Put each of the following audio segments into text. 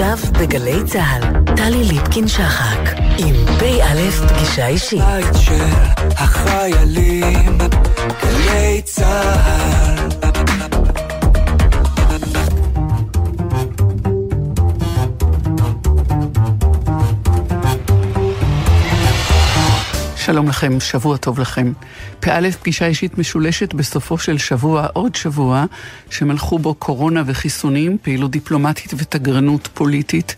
עכשיו בגלי צה"ל, טלי ליפקין-שחק, עם פ"א פגישה אישית. בית של החיילים, גלי צה"ל. שלום לכם, שבוע טוב לכם. פא' פגישה אישית משולשת בסופו של שבוע, עוד שבוע, שמלכו בו קורונה וחיסונים, פעילות דיפלומטית ותגרנות פוליטית,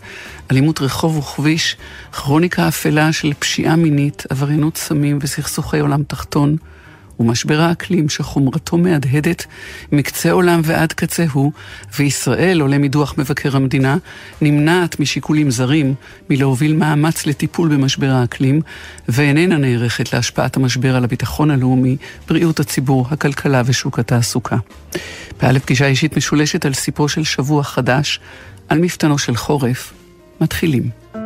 אלימות רחוב וכביש, כרוניקה אפלה של פשיעה מינית, עבריינות סמים וסכסוכי עולם תחתון. ומשבר האקלים שחומרתו מהדהדת מקצה עולם ועד קצהו, וישראל, עולה מדוח מבקר המדינה, נמנעת משיקולים זרים מלהוביל מאמץ לטיפול במשבר האקלים, ואיננה נערכת להשפעת המשבר על הביטחון הלאומי, בריאות הציבור, הכלכלה ושוק התעסוקה. פעל לפגישה אישית משולשת על סיפור של שבוע חדש, על מפתנו של חורף. מתחילים.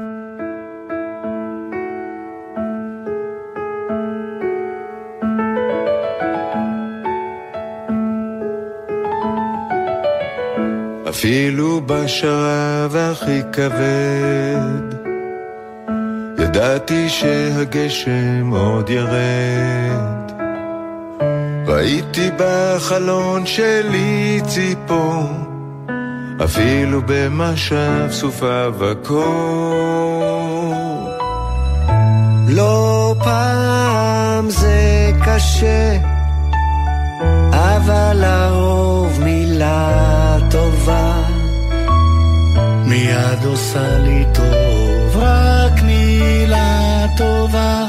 אפילו בשרב הכי כבד, ידעתי שהגשם עוד ירד. ראיתי בחלון שלי ציפור, אפילו במשב סופה וקור. לא פעם זה קשה, אבל לרוב מילה מיד עושה לי טוב, רק מילה טובה,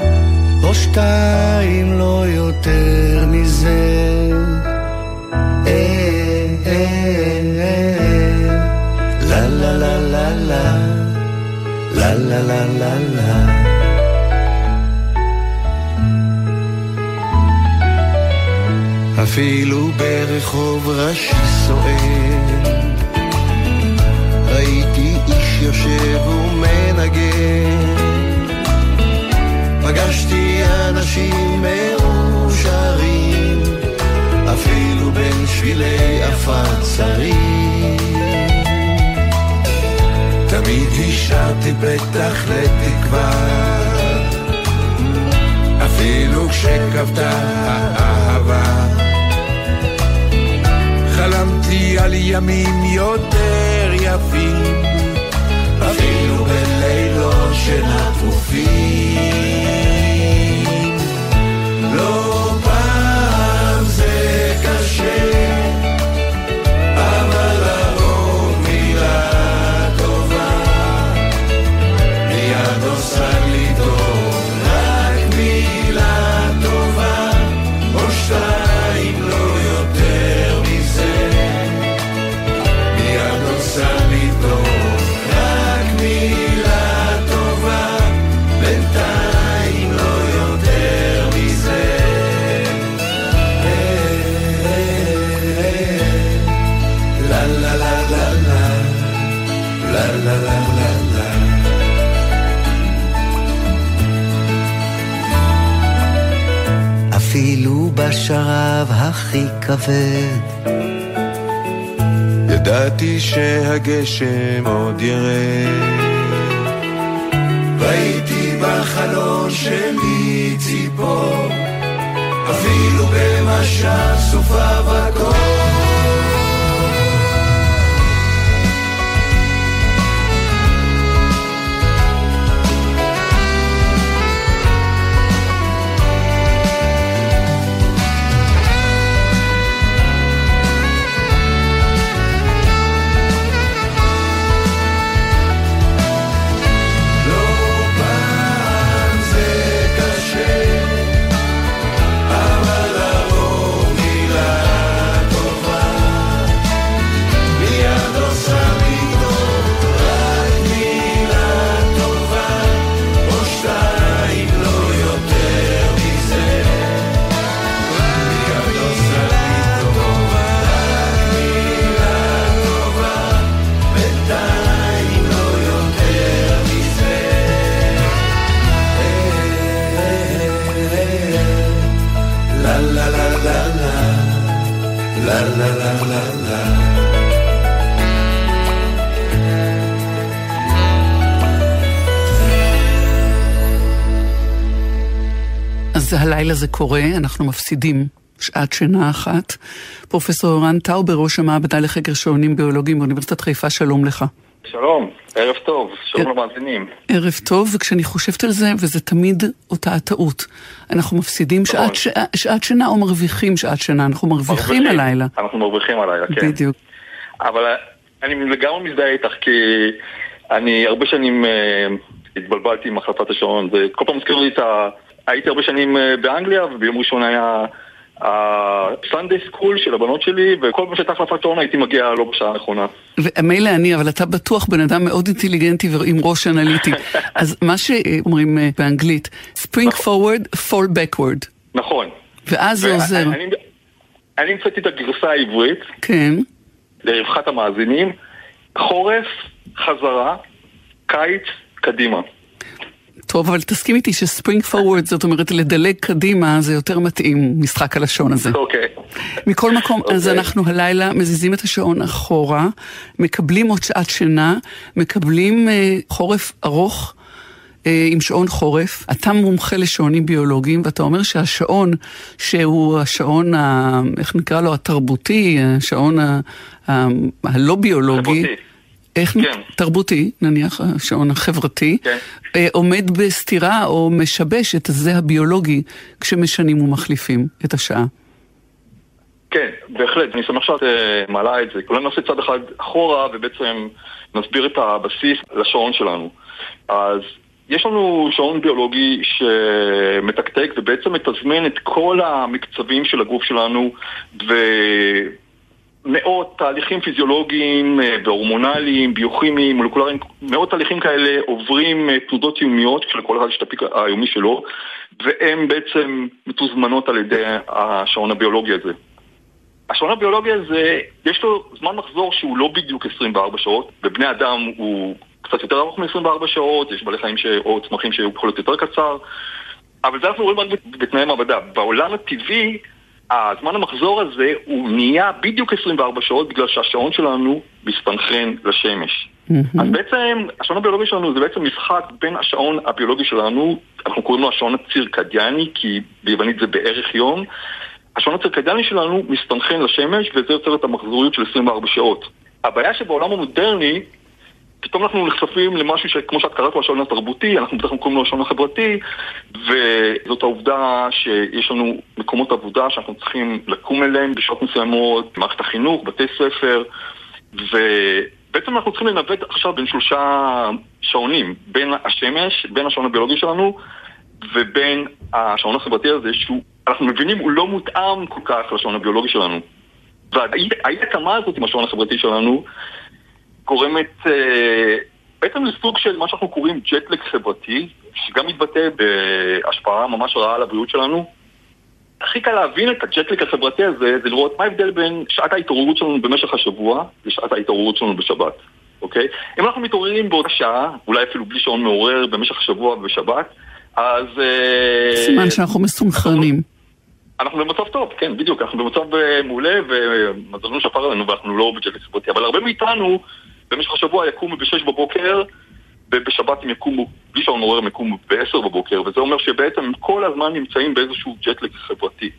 או שתיים לא יותר מזה. אה, אה, אה, לה לה לה לה לה. אפילו ברחוב ראשי סוער איש יושב ומנגן. פגשתי אנשים מאושרים אפילו בין שבילי עפר צרים. תמיד השארתי פתח לתקווה אפילו כשכבתה האהבה. חלמתי על ימים יותר יפים, אפילו בלילות של הטרופים. לא אפילו בשרב הכי כבד, ידעתי שהגשם עוד ירד. ראיתי בחלון שלי ציפור, אפילו במשב סופה וקור. אז הלילה זה קורה, אנחנו מפסידים שעת שינה אחת. פרופסור ערן טאובר, ראש המעבדה לחקר שעונים ביולוגיים באוניברסיטת חיפה, שלום לך. שלום, ערב טוב, שלום למאזינים. ערב טוב, וכשאני חושבת על זה, וזה תמיד אותה הטעות. אנחנו מפסידים שעת, נכון. ש... שעת שינה או מרוויחים שעת שינה? אנחנו מרוויחים הלילה. אנחנו מרוויחים הלילה, כן. בדיוק. אבל אה, אני לגמרי מזדהה איתך, כי אני הרבה שנים אה, התבלבלתי עם החלפת השעון, וכל פעם מזכיר לי את ה... הייתי הרבה שנים אה, באנגליה, וביום ראשון היה הסנדיי סקול של הבנות שלי, וכל פעם שהייתה החלפת שעון הייתי מגיע לא בשעה הנכונה. ומילא אני, אבל אתה בטוח בן אדם מאוד אינטליגנטי ועם ראש אנליטי. אז מה שאומרים אה, באנגלית, spring forward, fall backward. נכון. ואז זה עוזר. אני המצאתי את הגרסה העברית, כן. לרווחת המאזינים, חורף, חזרה, קיץ, קדימה. טוב, אבל תסכים איתי שספרינג פורוורד, זאת אומרת לדלג קדימה, זה יותר מתאים, משחק הלשון הזה. אוקיי. מכל מקום, אז אוקיי. אנחנו הלילה מזיזים את השעון אחורה, מקבלים עוד שעת שינה, מקבלים אה, חורף ארוך. אה, עם שעון חורף, אתה מומחה לשעונים ביולוגיים, ואתה אומר שהשעון, שהוא השעון, ה, איך נקרא לו, התרבותי, השעון ה, ה, הלא ביולוגי, חברתי. איך כן. תרבותי, נניח השעון החברתי, כן. אה, עומד בסתירה או משבש את הזה הביולוגי כשמשנים ומחליפים את השעה. כן, בהחלט, אני שמח שאת אה, מעלה את זה. אולי נעשה צעד אחד אחורה ובעצם נסביר את הבסיס לשעון שלנו. אז יש לנו שעון ביולוגי שמתקתק ובעצם מתזמן את כל המקצבים של הגוף שלנו ומאות תהליכים פיזיולוגיים אה, והורמונליים, ביוכימיים, מולקולריים, מאות תהליכים כאלה עוברים אה, תנודות יומיות, כשלכל אחד יש את הפיק היומי שלו, והן בעצם מתוזמנות על ידי השעון הביולוגי הזה. השעון הביולוגי הזה, יש לו זמן מחזור שהוא לא בדיוק 24 שעות, בבני אדם הוא קצת יותר ארוך מ-24 שעות, יש בעלי חיים ש... או צמחים שהוא יכול להיות יותר קצר, אבל זה אנחנו רואים רק בתנאי מעבדה. בעולם הטבעי, הזמן המחזור הזה הוא נהיה בדיוק 24 שעות בגלל שהשעון שלנו מסתנכרן לשמש. אז בעצם, השעון הביולוגי שלנו זה בעצם משחק בין השעון הביולוגי שלנו, אנחנו קוראים לו השעון הצירקדיאני, כי ביוונית זה בערך יום, השעון הצירקדיאני שלנו מסתנכרן לשמש וזה יוצר את המחזוריות של 24 שעות. הבעיה שבעולם המודרני, פתאום אנחנו נחשפים למשהו שכמו שאת קראת לו השעון התרבותי, אנחנו בדרך כלל קוראים לו השעון החברתי, וזאת העובדה שיש לנו מקומות עבודה שאנחנו צריכים לקום אליהם בשעות מסוימות, מערכת החינוך, בתי ספר, ובעצם אנחנו צריכים לנווט עכשיו בין שלושה שעונים, בין השמש, בין השעון הביולוגי שלנו, ובין השעון החברתי הזה, שהוא, אנחנו מבינים, הוא לא מותאם כל כך לשעון הביולוגי שלנו. והאי התאמה הזאת עם השעון החברתי שלנו גורמת אה, בעצם לסוג של מה שאנחנו קוראים ג'טלג חברתי, שגם מתבטא בהשפעה ממש רעה על הבריאות שלנו. הכי קל להבין את הג'טלג החברתי הזה, זה לראות מה ההבדל בין שעת ההתעוררות שלנו במשך השבוע לשעת ההתעוררות שלנו בשבת, אוקיי? אם אנחנו מתעוררים באותה שעה, אולי אפילו בלי שעון מעורר במשך השבוע ובשבת, אז... אה, סימן שאנחנו מסונכרנים. אנחנו במצב טוב, כן, בדיוק, אנחנו במצב אה, מעולה ומזלנו שפר עלינו ואנחנו לא בג'טלג חברתי, אבל הרבה מאיתנו במשך השבוע יקומו ב-6 בבוקר ובשבת הם יקומו, בלי שעון מעורר הם יקומו ב-10 בבוקר וזה אומר שבעצם הם כל הזמן נמצאים באיזשהו ג'טלג חברתי.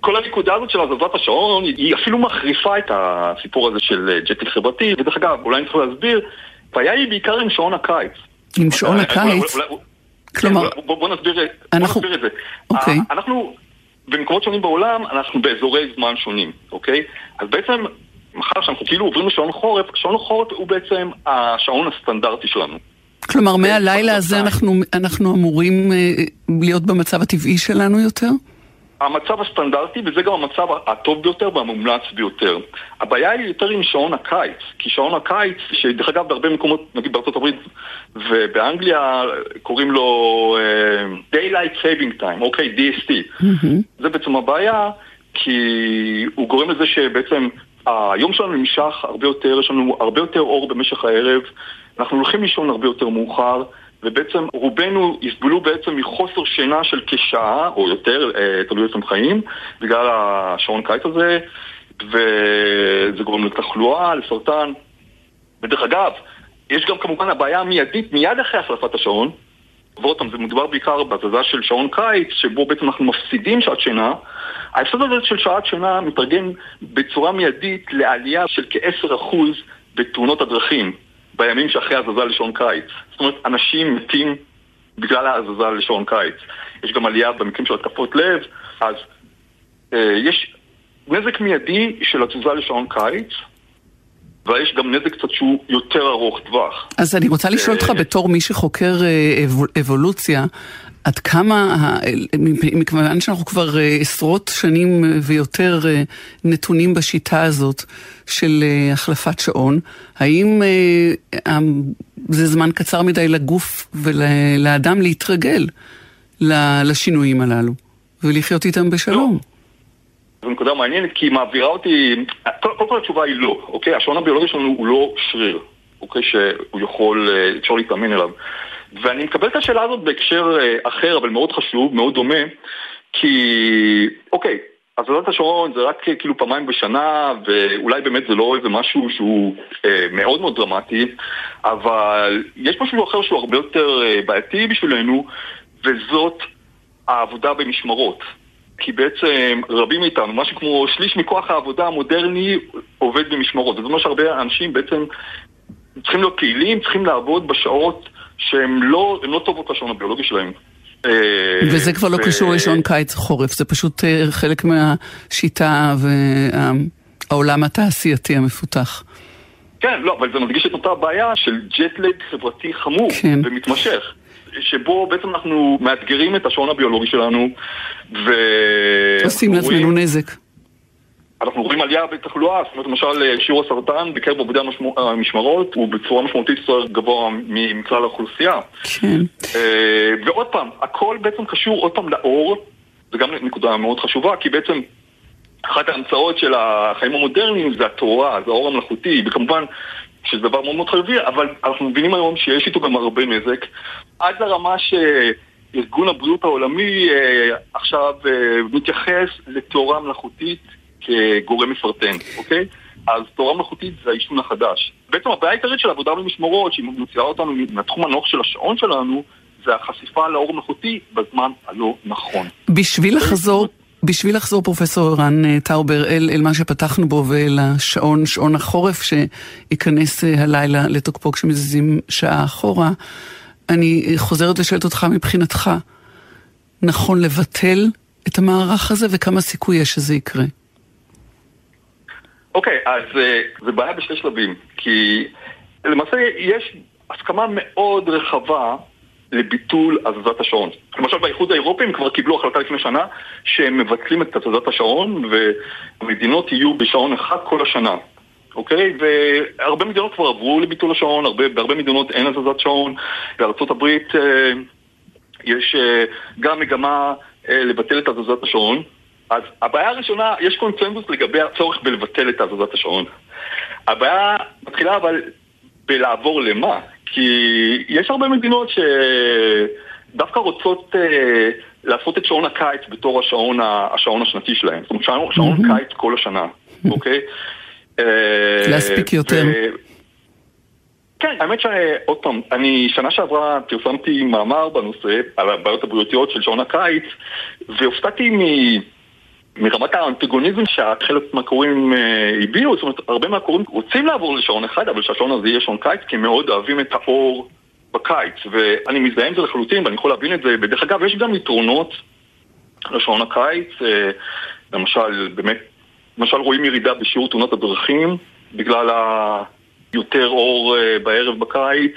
כל הנקודה הזאת של הזזת השעון היא אפילו מחריפה את הסיפור הזה של אה, ג'טלג חברתי ודרך אגב, אולי אני צריך להסביר, הבעיה היא בעיקר עם שעון הקיץ. עם שעון הקיץ, כלומר, בוא, נסביר את זה. אוקיי. אה, אנחנו, במקומות שונים בעולם, אנחנו באזורי זמן שונים, אוקיי? אז בעצם, מאחר שאנחנו כאילו עוברים לשעון חורף, שעון חורף הוא בעצם השעון הסטנדרטי שלנו. כלומר כן, מהלילה הזה אנחנו, אנחנו אמורים אה, להיות במצב הטבעי שלנו יותר? המצב הסטנדרטי, וזה גם המצב הטוב ביותר והמומלץ ביותר. הבעיה היא יותר עם שעון הקיץ, כי שעון הקיץ, שדרך אגב בהרבה מקומות, נגיד בארצות הברית ובאנגליה, קוראים לו uh, Daylight Saving Time, אוקיי, DST. זה בעצם הבעיה, כי הוא גורם לזה שבעצם היום שלנו נמשך הרבה יותר, יש לנו הרבה יותר אור במשך הערב, אנחנו הולכים לישון הרבה יותר מאוחר. ובעצם רובנו יסבלו בעצם מחוסר שינה של כשעה או יותר, אה, תלוי איפה הם חיים, בגלל השעון קיץ הזה, וזה גורם לתחלואה, לסרטן. ודרך אגב, יש גם כמובן הבעיה המיידית מיד אחרי החלפת השעון, ועוד פעם, זה מדובר בעיקר בהזזה של שעון קיץ, שבו בעצם אנחנו מפסידים שעת שינה. ההפסד הזה של שעת שינה מתרגם בצורה מיידית לעלייה של כ-10% בתאונות הדרכים בימים שאחרי הזזה לשעון קיץ. זאת אומרת, אנשים מתים בגלל ההזזה לשעון קיץ. יש גם עלייה במקרים של התקפות לב, אז אה, יש נזק מיידי של התזוזה לשעון קיץ, ויש גם נזק קצת שהוא יותר ארוך טווח. אז אני רוצה לשאול אותך אה, בתור מי שחוקר אה, אבולוציה, עד כמה, מכיוון שאנחנו כבר אה, עשרות שנים ויותר נתונים בשיטה הזאת של החלפת שעון, האם זה זמן קצר מדי לגוף ולאדם להתרגל לשינויים הללו ולחיות איתם בשלום? לא. זו נקודה מעניינת כי היא מעבירה אותי, קודם כל התשובה היא לא, אוקיי? השעון הביולוגי שלנו הוא לא שריר, אוקיי? שהוא יכול, אה, אפשר להתאמן אליו. ואני מקבל את השאלה הזאת בהקשר אה, אחר, אבל מאוד חשוב, מאוד דומה, כי, אוקיי, הזזת השעון זה רק אה, כאילו פעמיים בשנה, ואולי באמת זה לא איזה משהו שהוא אה, מאוד מאוד דרמטי, אבל יש משהו אחר שהוא הרבה יותר בעייתי בשבילנו, וזאת העבודה במשמרות. כי בעצם רבים מאיתנו, משהו כמו שליש מכוח העבודה המודרני עובד במשמרות. זאת אומרת שהרבה אנשים בעצם צריכים להיות פעילים, צריכים לעבוד בשעות שהן לא, לא טובות לשעון הביולוגי שלהם. אה, וזה כבר לא קשור לשעון קיץ חורף, זה פשוט אה, חלק מהשיטה והעולם התעשייתי המפותח. כן, לא, אבל זה מדגיש את אותה בעיה של ג'טלג חברתי חמור כן. ומתמשך. שבו בעצם אנחנו מאתגרים את השעון הביולוגי שלנו ו... עושים לעצמנו נזק. אנחנו רואים עלייה בתחלואה, זאת אומרת למשל שיעור הסרטן בקרב עובדי המשמרות הוא בצורה משמעותית יותר גבוה מכלל האוכלוסייה. כן. אה, ועוד פעם, הכל בעצם קשור עוד פעם לאור, זו גם נקודה מאוד חשובה, כי בעצם אחת ההמצאות של החיים המודרניים זה התורה, זה האור המלאכותי, וכמובן שזה דבר מאוד מאוד חיובי, אבל אנחנו מבינים היום שיש איתו גם הרבה נזק, עד לרמה שארגון הבריאות העולמי אה, עכשיו אה, מתייחס לתאורה מלאכותית כגורם מפרטן, אוקיי? אז תאורה מלאכותית זה העישון החדש. בעצם הבעיה העיקרית של עבודה במשמרות, שהיא מוציאה אותנו מהתחום הנוח של השעון שלנו, זה החשיפה לאור מלאכותי בזמן הלא נכון. בשביל לחזור... בשביל לחזור פרופסור ערן אה, טאובר אל, אל מה שפתחנו בו ואל השעון, שעון החורף שייכנס הלילה לתוקפו כשמזיזים שעה אחורה, אני חוזרת ושואלת אותך מבחינתך, נכון לבטל את המערך הזה וכמה סיכוי יש שזה יקרה? אוקיי, okay, אז uh, זה בעיה בשני שלבים, כי למעשה יש הסכמה מאוד רחבה לביטול הזזת השעון. למשל באיחוד האירופי הם כבר קיבלו החלטה לפני שנה שהם מבטלים את הזזת השעון והמדינות יהיו בשעון אחד כל השנה. אוקיי? והרבה מדינות כבר עברו לביטול השעון, הרבה, בהרבה מדינות אין הזזת שעון, בארצות הברית אה, יש אה, גם מגמה אה, לבטל את הזזת השעון. אז הבעיה הראשונה, יש קונצנזוס לגבי הצורך בלבטל את הזזת השעון. הבעיה מתחילה אבל בלעבור למה? כי יש הרבה מדינות שדווקא רוצות אה, לעשות את שעון הקיץ בתור השעון, השעון השנתי שלהם. זאת אומרת, שעון, שעון mm-hmm. קיץ כל השנה, אוקיי? אה, להספיק יותר. כן, האמת שעוד פעם, אני שנה שעברה פרסמתי מאמר בנושא על הבעיות הבריאותיות של שעון הקיץ, והופתעתי מ... מרמת האנטגוניזם שהחלק מהקוראים אה, הביעו, זאת אומרת, הרבה מהקוראים רוצים לעבור לשעון אחד, אבל שהשעון הזה יהיה שעון קיץ, כי הם מאוד אוהבים את האור בקיץ, ואני מזדהה עם זה לחלוטין, ואני יכול להבין את זה. ודרך אגב, יש גם יתרונות לשעון הקיץ, אה, למשל, באמת, למשל רואים ירידה בשיעור תאונות הדרכים, בגלל ה... יותר אור אה, בערב בקיץ,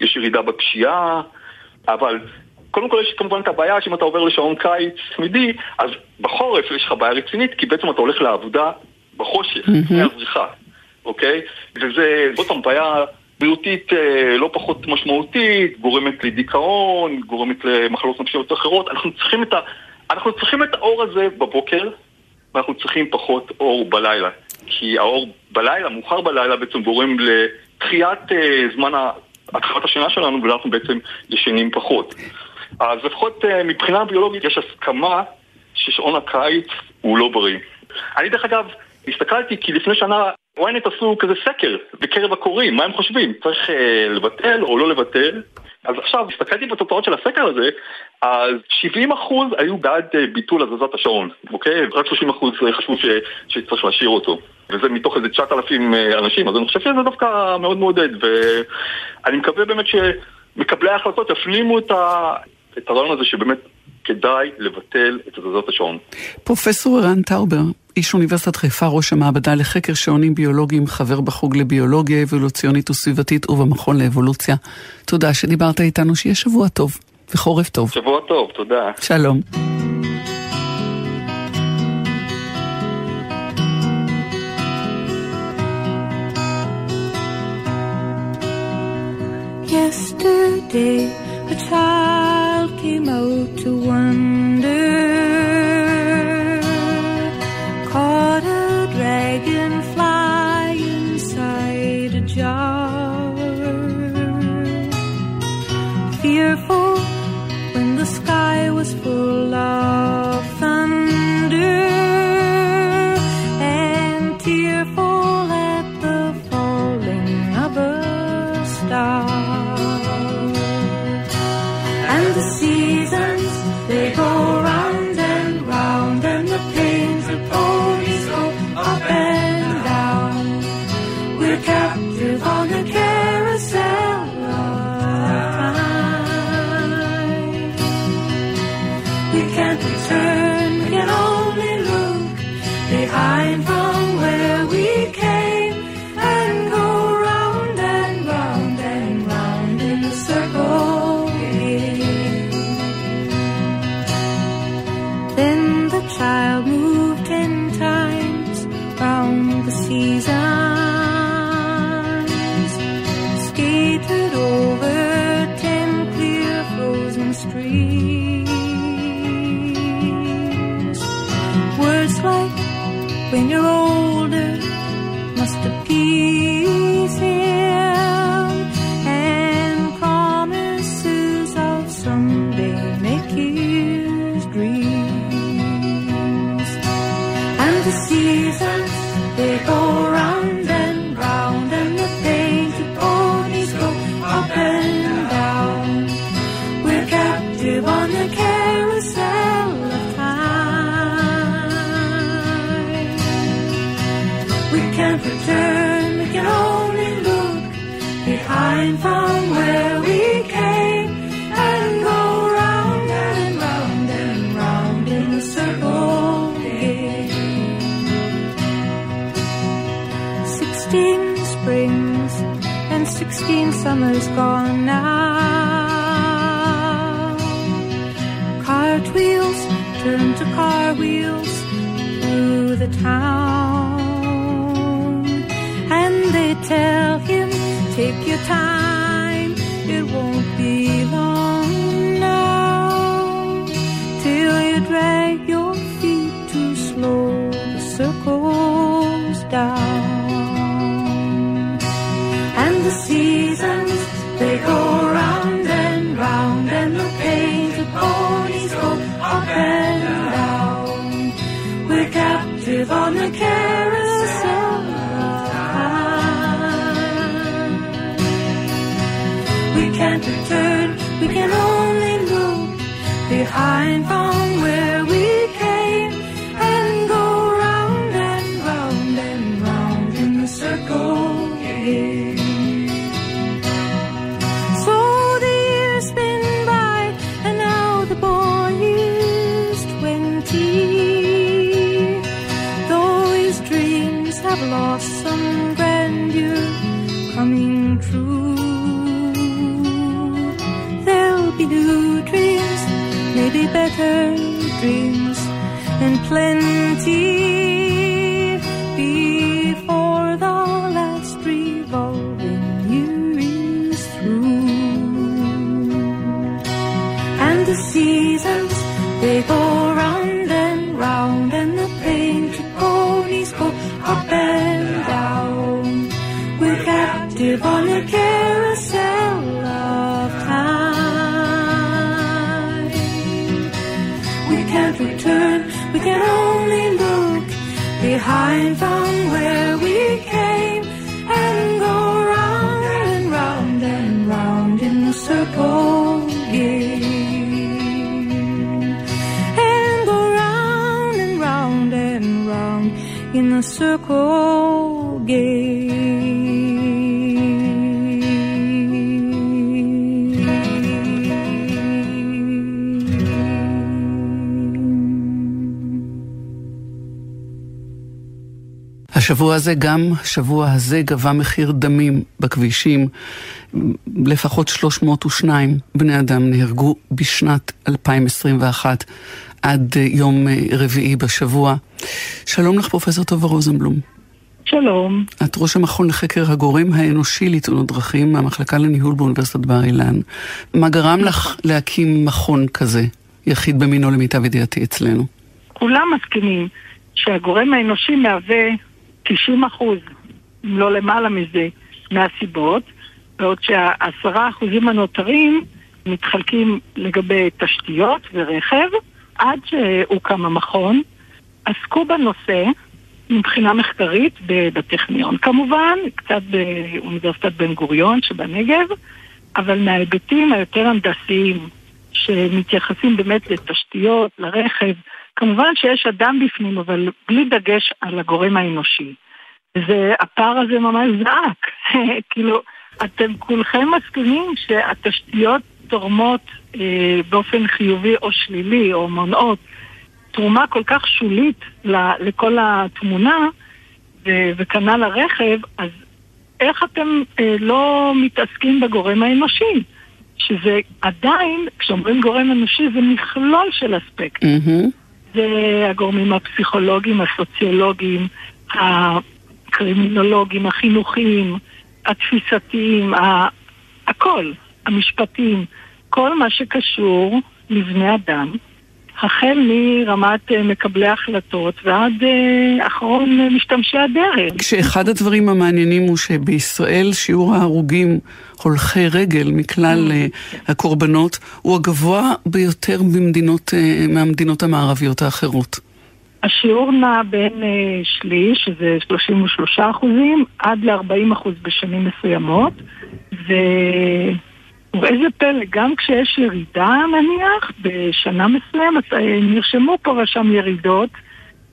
יש ירידה בפשיעה, אבל קודם כל יש כמובן את הבעיה שאם אתה עובר לשעון קיץ תמידי, אז בחורף יש לך בעיה רצינית, כי בעצם אתה הולך לעבודה בחושך, לפני הזריחה, אוקיי? וזה, זאת פעם, בעיה בריאותית אה, לא פחות משמעותית, גורמת לדיכאון, גורמת למחלות נפשיות אחרות. אנחנו צריכים את, ה... אנחנו צריכים את האור הזה בבוקר, ואנחנו צריכים פחות אור בלילה. כי האור בלילה, מאוחר בלילה, בעצם גורם לדחיית אה, זמן התחלת השינה שלנו, ואנחנו בעצם ישנים פחות. אז לפחות אה, מבחינה ביולוגית יש הסכמה ששעון הקיץ הוא לא בריא. אני דרך אגב, הסתכלתי כי לפני שנה ynet עשו כזה סקר בקרב הקוראים, מה הם חושבים? צריך uh, לבטל או לא לבטל? אז עכשיו, הסתכלתי בתוצאות של הסקר הזה, אז 70% היו בעד אה, ביטול הזזת השעון, אוקיי? רק 30% חשבו ש... שצריך להשאיר אותו. וזה מתוך איזה 9,000 אה, אנשים, אז אני חושב שזה דווקא מאוד מעודד, ואני מקווה באמת שמקבלי ההחלטות יפנימו את, ה... את הרעיון הזה שבאמת כדאי לבטל את הזזת השעון. פרופסור ערן טאובר, איש אוניברסיטת חיפה, ראש המעבדה לחקר שעונים ביולוגיים, חבר בחוג לביולוגיה אבולוציונית וסביבתית ובמכון לאבולוציה. תודה שדיברת איתנו, שיהיה שבוע טוב וחורף טוב. שבוע טוב, תודה. שלום. Yesterday, a child came out to wonder. We can't return, we can only look behind from where we came and go round and round and round in a circle. Sixteen springs and sixteen summers gone now. Tell him, take your time, it won't be long now. Till you drag your feet too slow, the circles down. And the seasons, they go round and round, and the painted ponies go up and down. We're captive on the carousel we can only look behind better dreams, and plenty Climb from where we came and go round and round and round in a circle. Yeah. And go round and round and round in a circle. השבוע הזה, גם שבוע הזה, גבה מחיר דמים בכבישים. לפחות 302 בני אדם נהרגו בשנת 2021 עד יום רביעי בשבוע. שלום לך, פרופסור טובה רוזנבלום. שלום. את ראש המכון לחקר הגורם האנושי לתאונות דרכים מהמחלקה לניהול באוניברסיטת בר אילן. מה גרם לך להקים מכון כזה, יחיד במינו למיטב ידיעתי אצלנו? כולם מסכימים שהגורם האנושי מהווה 90 אחוז, אם לא למעלה מזה, מהסיבות, בעוד שהעשרה אחוזים הנותרים מתחלקים לגבי תשתיות ורכב, עד שהוקם המכון, עסקו בנושא מבחינה מחקרית בטכניון. כמובן, קצת באוניברסיטת בן גוריון שבנגב, אבל מההיבטים היותר הנדסיים שמתייחסים באמת לתשתיות, לרכב, כמובן שיש אדם בפנים, אבל בלי דגש על הגורם האנושי. והפער הזה ממש זעק. כאילו, אתם כולכם מסכימים שהתשתיות תורמות אה, באופן חיובי או שלילי, או מונעות, תרומה כל כך שולית ל- לכל התמונה, וכנ"ל הרכב, אז איך אתם אה, לא מתעסקים בגורם האנושי? שזה עדיין, כשאומרים גורם אנושי, זה מכלול של אספקטים. Mm-hmm. הגורמים הפסיכולוגיים, הסוציולוגיים, הקרימינולוגיים, החינוכיים, התפיסתיים. הכל, המשפטיים, כל מה שקשור לבני אדם, החל מרמת מקבלי ההחלטות ועד אחרון משתמשי הדרך. כשאחד הדברים המעניינים הוא שבישראל שיעור ההרוגים הולכי רגל מכלל הקורבנות הוא הגבוה ביותר במדינות, מהמדינות המערביות האחרות. השיעור נע בין שליש, שזה 33 אחוזים, עד ל-40 אחוז בשנים מסוימות, ו... ואיזה פלא, גם כשיש ירידה נניח, בשנה מסוימת נרשמו פה ושם ירידות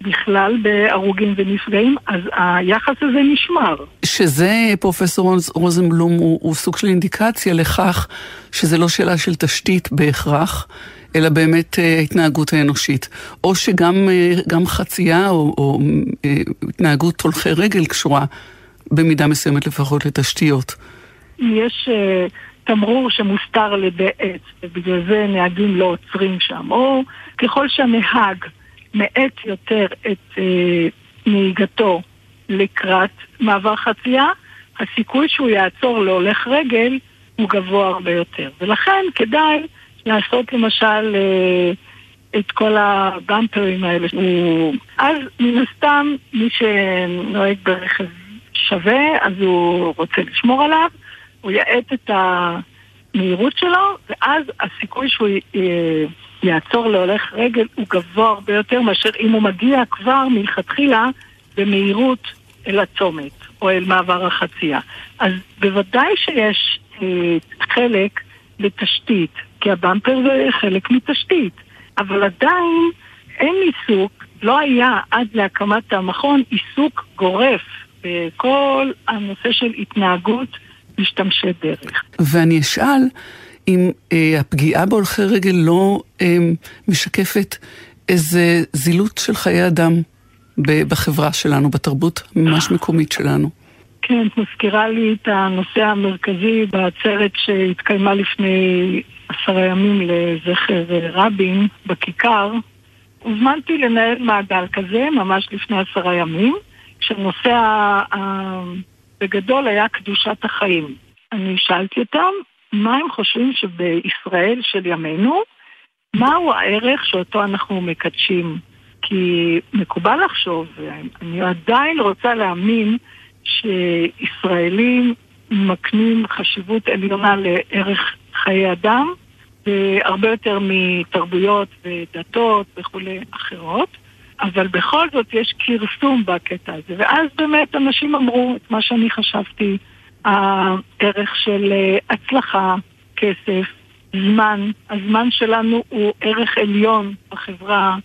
בכלל בהרוגים ונפגעים, אז היחס הזה נשמר. שזה, פרופסור רוזנבלום, הוא, הוא סוג של אינדיקציה לכך שזה לא שאלה של תשתית בהכרח, אלא באמת ההתנהגות האנושית. או שגם גם חצייה או, או התנהגות הולכי רגל קשורה במידה מסוימת לפחות לתשתיות. יש... תמרור שמוסתר על ידי עץ, ובגלל זה נהגים לא עוצרים שם. או ככל שהנהג מאט יותר את אה, נהיגתו לקראת מעבר חצייה, הסיכוי שהוא יעצור להולך רגל הוא גבוה הרבה יותר. ולכן כדאי לעשות למשל אה, את כל הבמפרים האלה. אז מן הסתם מי שנוהג ברכב שווה, אז הוא רוצה לשמור עליו. הוא יאט את המהירות שלו, ואז הסיכוי שהוא יעצור להולך רגל הוא גבוה הרבה יותר מאשר אם הוא מגיע כבר מלכתחילה במהירות אל הצומת או אל מעבר החצייה. אז בוודאי שיש אה, חלק לתשתית, כי הבמפר זה חלק מתשתית, אבל עדיין אין עיסוק, לא היה עד להקמת המכון עיסוק גורף בכל הנושא של התנהגות משתמשי דרך. ואני אשאל אם אה, הפגיעה בהולכי רגל לא אה, משקפת איזה זילות של חיי אדם בחברה שלנו, בתרבות ממש מקומית שלנו. כן, את מזכירה לי את הנושא המרכזי בעצרת שהתקיימה לפני עשרה ימים לזכר רבין בכיכר. הוזמנתי לנהל מעגל כזה ממש לפני עשרה ימים, כשנושא. בגדול היה קדושת החיים. אני שאלתי אותם מה הם חושבים שבישראל של ימינו, מהו הערך שאותו אנחנו מקדשים. כי מקובל לחשוב, אני עדיין רוצה להאמין שישראלים מקנים חשיבות עליונה לערך חיי אדם, הרבה יותר מתרבויות ודתות וכולי אחרות. אבל בכל זאת יש כרסום בקטע הזה. ואז באמת אנשים אמרו את מה שאני חשבתי, הערך של הצלחה, כסף, זמן. הזמן שלנו הוא ערך עליון בחברה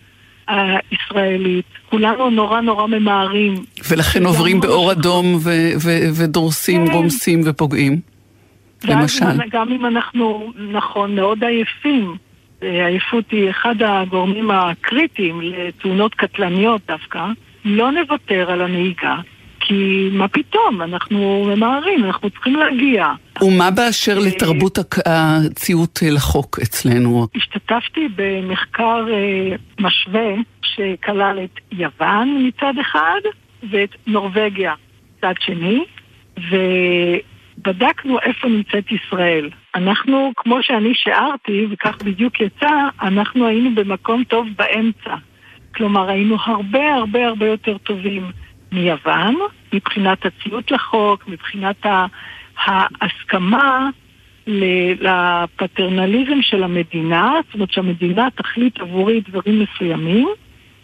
הישראלית. כולנו נורא נורא ממהרים. ולכן עוברים באור אדום ו- ו- ודורסים, כן. רומסים ופוגעים. למשל. גם אם אנחנו, נכון, מאוד עייפים, אה, עייפות היא אחד הגורמים הקריטיים לתאונות קטלניות דווקא, לא נוותר על הנהיגה, כי מה פתאום, אנחנו ממהרים, אנחנו צריכים להגיע. ומה באשר לתרבות הציות לחוק אצלנו? השתתפתי במחקר אה, משווה שכלל את יוון מצד אחד ואת נורבגיה מצד שני, ובדקנו איפה נמצאת ישראל. אנחנו, כמו שאני שיערתי, וכך בדיוק יצא, אנחנו היינו במקום טוב באמצע. כלומר, היינו הרבה הרבה הרבה יותר טובים מיוון, מבחינת הציות לחוק, מבחינת ההסכמה לפטרנליזם של המדינה, זאת אומרת שהמדינה תחליט עבורי דברים מסוימים,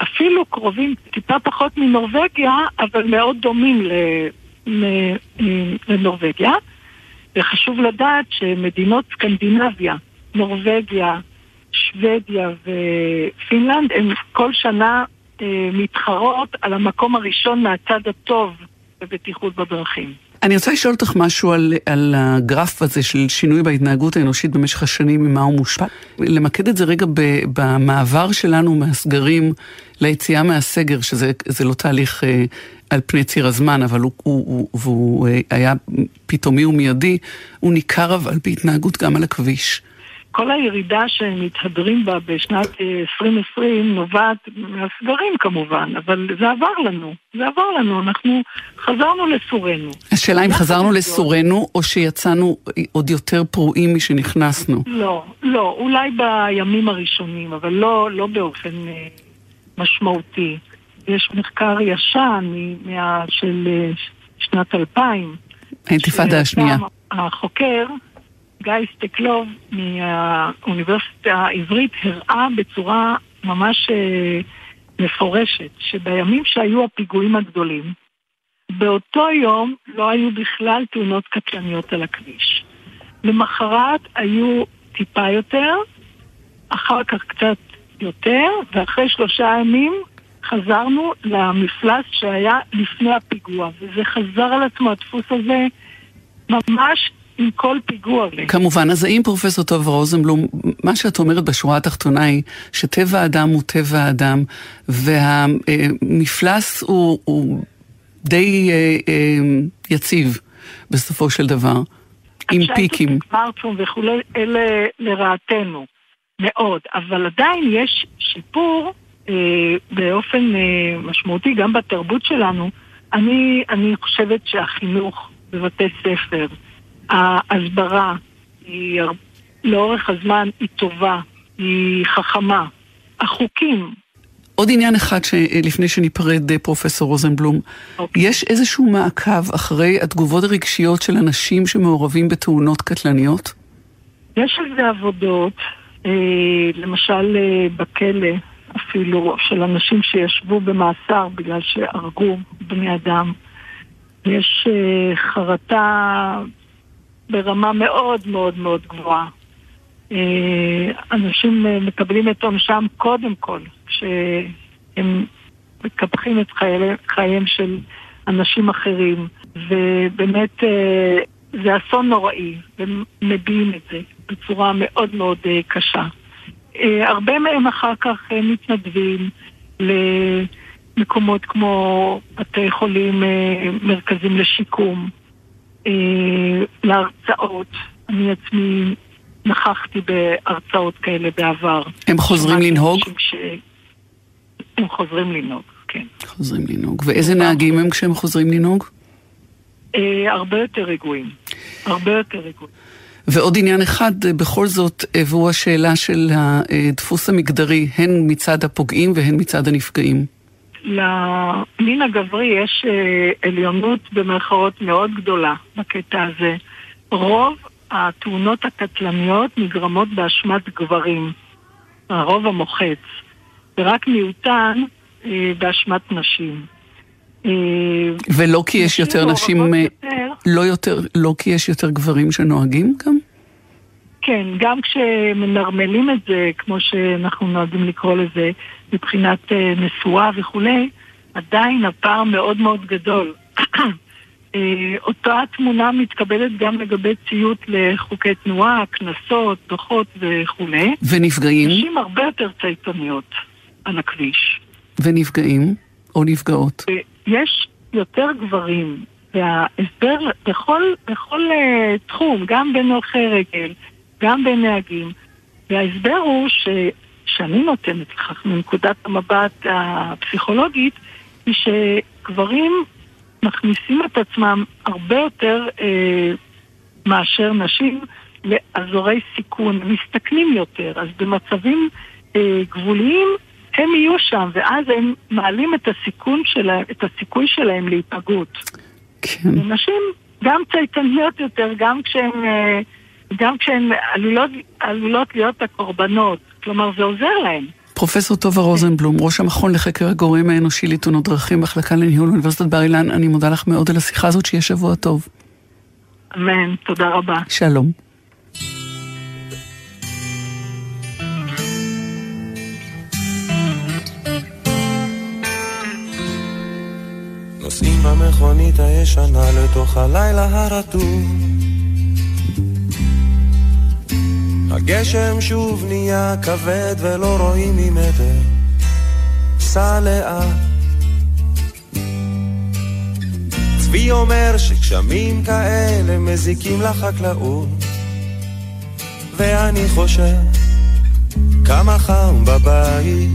אפילו קרובים טיפה פחות מנורבגיה, אבל מאוד דומים ל- לנורבגיה. וחשוב לדעת שמדינות סקנדינביה, נורבגיה, שוודיה ופינלנד, הן כל שנה אה, מתחרות על המקום הראשון מהצד הטוב בבטיחות בדרכים. אני רוצה לשאול אותך משהו על, על הגרף הזה של שינוי בהתנהגות האנושית במשך השנים, ממה הוא מושפע. למקד את זה רגע ב, במעבר שלנו מהסגרים ליציאה מהסגר, שזה זה לא תהליך אה, על פני ציר הזמן, אבל הוא, הוא, הוא, והוא אה, היה פתאומי ומיידי, הוא ניכר אבל בהתנהגות גם על הכביש. כל הירידה שמתהדרים בה בשנת אה, 2020 נובעת מהסגרים כמובן, אבל זה עבר לנו, זה עבר לנו, אנחנו חזרנו לסורנו. השאלה אם חזרנו לסורנו, או שיצאנו עוד יותר פרועים משנכנסנו. לא, לא, אולי בימים הראשונים, אבל לא, לא באופן אה, משמעותי. יש מחקר ישן מה, של אה, שנת 2000. האינתיפאדה השנייה. החוקר, גיא סטקלוב מהאוניברסיטה העברית, הראה בצורה ממש אה, מפורשת שבימים שהיו הפיגועים הגדולים, באותו יום לא היו בכלל תאונות קטלניות על הכביש. למחרת היו טיפה יותר, אחר כך קצת יותר, ואחרי שלושה ימים חזרנו למפלס שהיה לפני הפיגוע, וזה חזר על עצמו, הדפוס הזה, ממש עם כל פיגוע. כמובן, אז האם פרופסור טובה רוזנבלום, מה שאת אומרת בשורה התחתונה היא שטבע האדם הוא טבע האדם, והמפלס הוא, הוא די אה, אה, יציב בסופו של דבר, עם פיקים. סמארטפון וכולי, אלה לרעתנו, מאוד, אבל עדיין יש שיפור אה, באופן אה, משמעותי גם בתרבות שלנו. אני, אני חושבת שהחינוך בבתי ספר, ההסברה, היא לאורך הזמן היא טובה, היא חכמה. החוקים, עוד עניין אחד שלפני שניפרד, אה, פרופסור רוזנבלום, אוקיי. יש איזשהו מעקב אחרי התגובות הרגשיות של אנשים שמעורבים בתאונות קטלניות? יש על זה עבודות, אה, למשל אה, בכלא אפילו, של אנשים שישבו במאסר בגלל שהרגו בני אדם. יש חרטה ברמה מאוד מאוד מאוד גבוהה. אה, אנשים אה, מקבלים את עונשם קודם כל, כשהם מקפחים את חייהם של אנשים אחרים, ובאמת אה, זה אסון נוראי, ומביעים את זה בצורה מאוד מאוד קשה. הרבה מהם אחר כך מתנדבים למקומות כמו בתי חולים, מרכזים לשיקום, אה, להרצאות. אני עצמי נכחתי בהרצאות כאלה בעבר. הם חוזרים לנהוג? ש... הם חוזרים לנהוג, כן. חוזרים לנהוג. ואיזה נהגים הם כשהם חוזרים לנהוג? אה, הרבה יותר רגועים. הרבה יותר רגועים. ועוד עניין אחד אה, בכל זאת, והוא השאלה של הדפוס המגדרי, הן מצד הפוגעים והן מצד הנפגעים. למין הגברי יש אה, עליונות במרכאות מאוד גדולה בקטע הזה. רוב התאונות הקטלניות נגרמות באשמת גברים, הרוב המוחץ, ורק מיעוטן אה, באשמת נשים. אה, ולא כי יש יותר נשים, יותר, לא יותר, לא כי יש יותר גברים שנוהגים גם? כן, גם כשמנרמלים את זה, כמו שאנחנו נוהגים לקרוא לזה, מבחינת אה, נשואה וכולי, עדיין הפער מאוד מאוד גדול. אה, אותה תמונה מתקבלת גם לגבי ציות לחוקי תנועה, קנסות, דוחות וכולי. ונפגעים? נשים הרבה יותר צייתניות על הכביש. ונפגעים? או נפגעות? יש יותר גברים, וההסבר בכל, בכל uh, תחום, גם הולכי רגל, גם בין נהגים, וההסבר הוא ש... שאני נותנת לכך מנקודת המבט הפסיכולוגית, היא שגברים מכניסים את עצמם הרבה יותר אה, מאשר נשים לאזורי סיכון, מסתכנים יותר. אז במצבים אה, גבוליים הם יהיו שם, ואז הם מעלים את הסיכון שלהם, את הסיכוי שלהם להיפגעות. כן. נשים גם צייתניות יותר, גם כשהן, אה, גם כשהן עלולות, עלולות להיות הקורבנות. כלומר, זה עוזר להן. פרופסור טובה רוזנבלום, ראש המכון לחקר הגורם האנושי לתאונות דרכים, מחלקה לניהול אוניברסיטת בר אילן, אני מודה לך מאוד על השיחה הזאת, שיהיה שבוע טוב. אמן, תודה רבה. שלום. נוסעים במכונית הישנה לתוך הלילה הרטוב הגשם שוב נהיה כבד ולא רואים ממטר. סע לאט. צבי אומר שגשמים כאלה מזיקים לחקלאות. ואני חושב כמה חם בבית.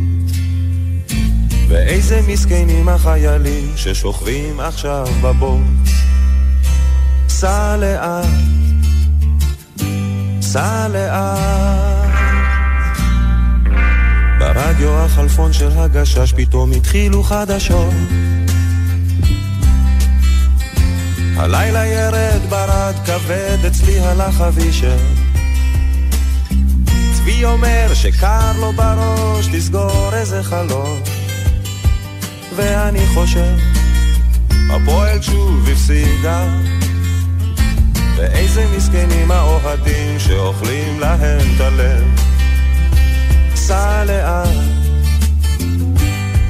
ואיזה מסכנים החיילים ששוכבים עכשיו בבור. סע לאט, סע לאט. ברדיו החלפון של הגשש פתאום התחילו חדשות. הלילה ירד ברד כבד, אצלי הלך אבישר. צבי אומר שקר לו בראש לסגור איזה חלום. ואני חושב, הפועל שוב הפסידה. ואיזה מסכנים האוהדים שאוכלים להם את הלב. סע לאט,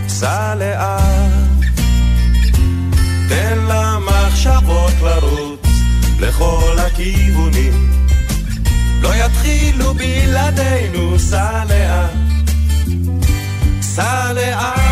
סע לאט, תן למחשבות לרוץ לכל הכיוונים. לא יתחילו בלעדינו, סע לאט, סע לאט.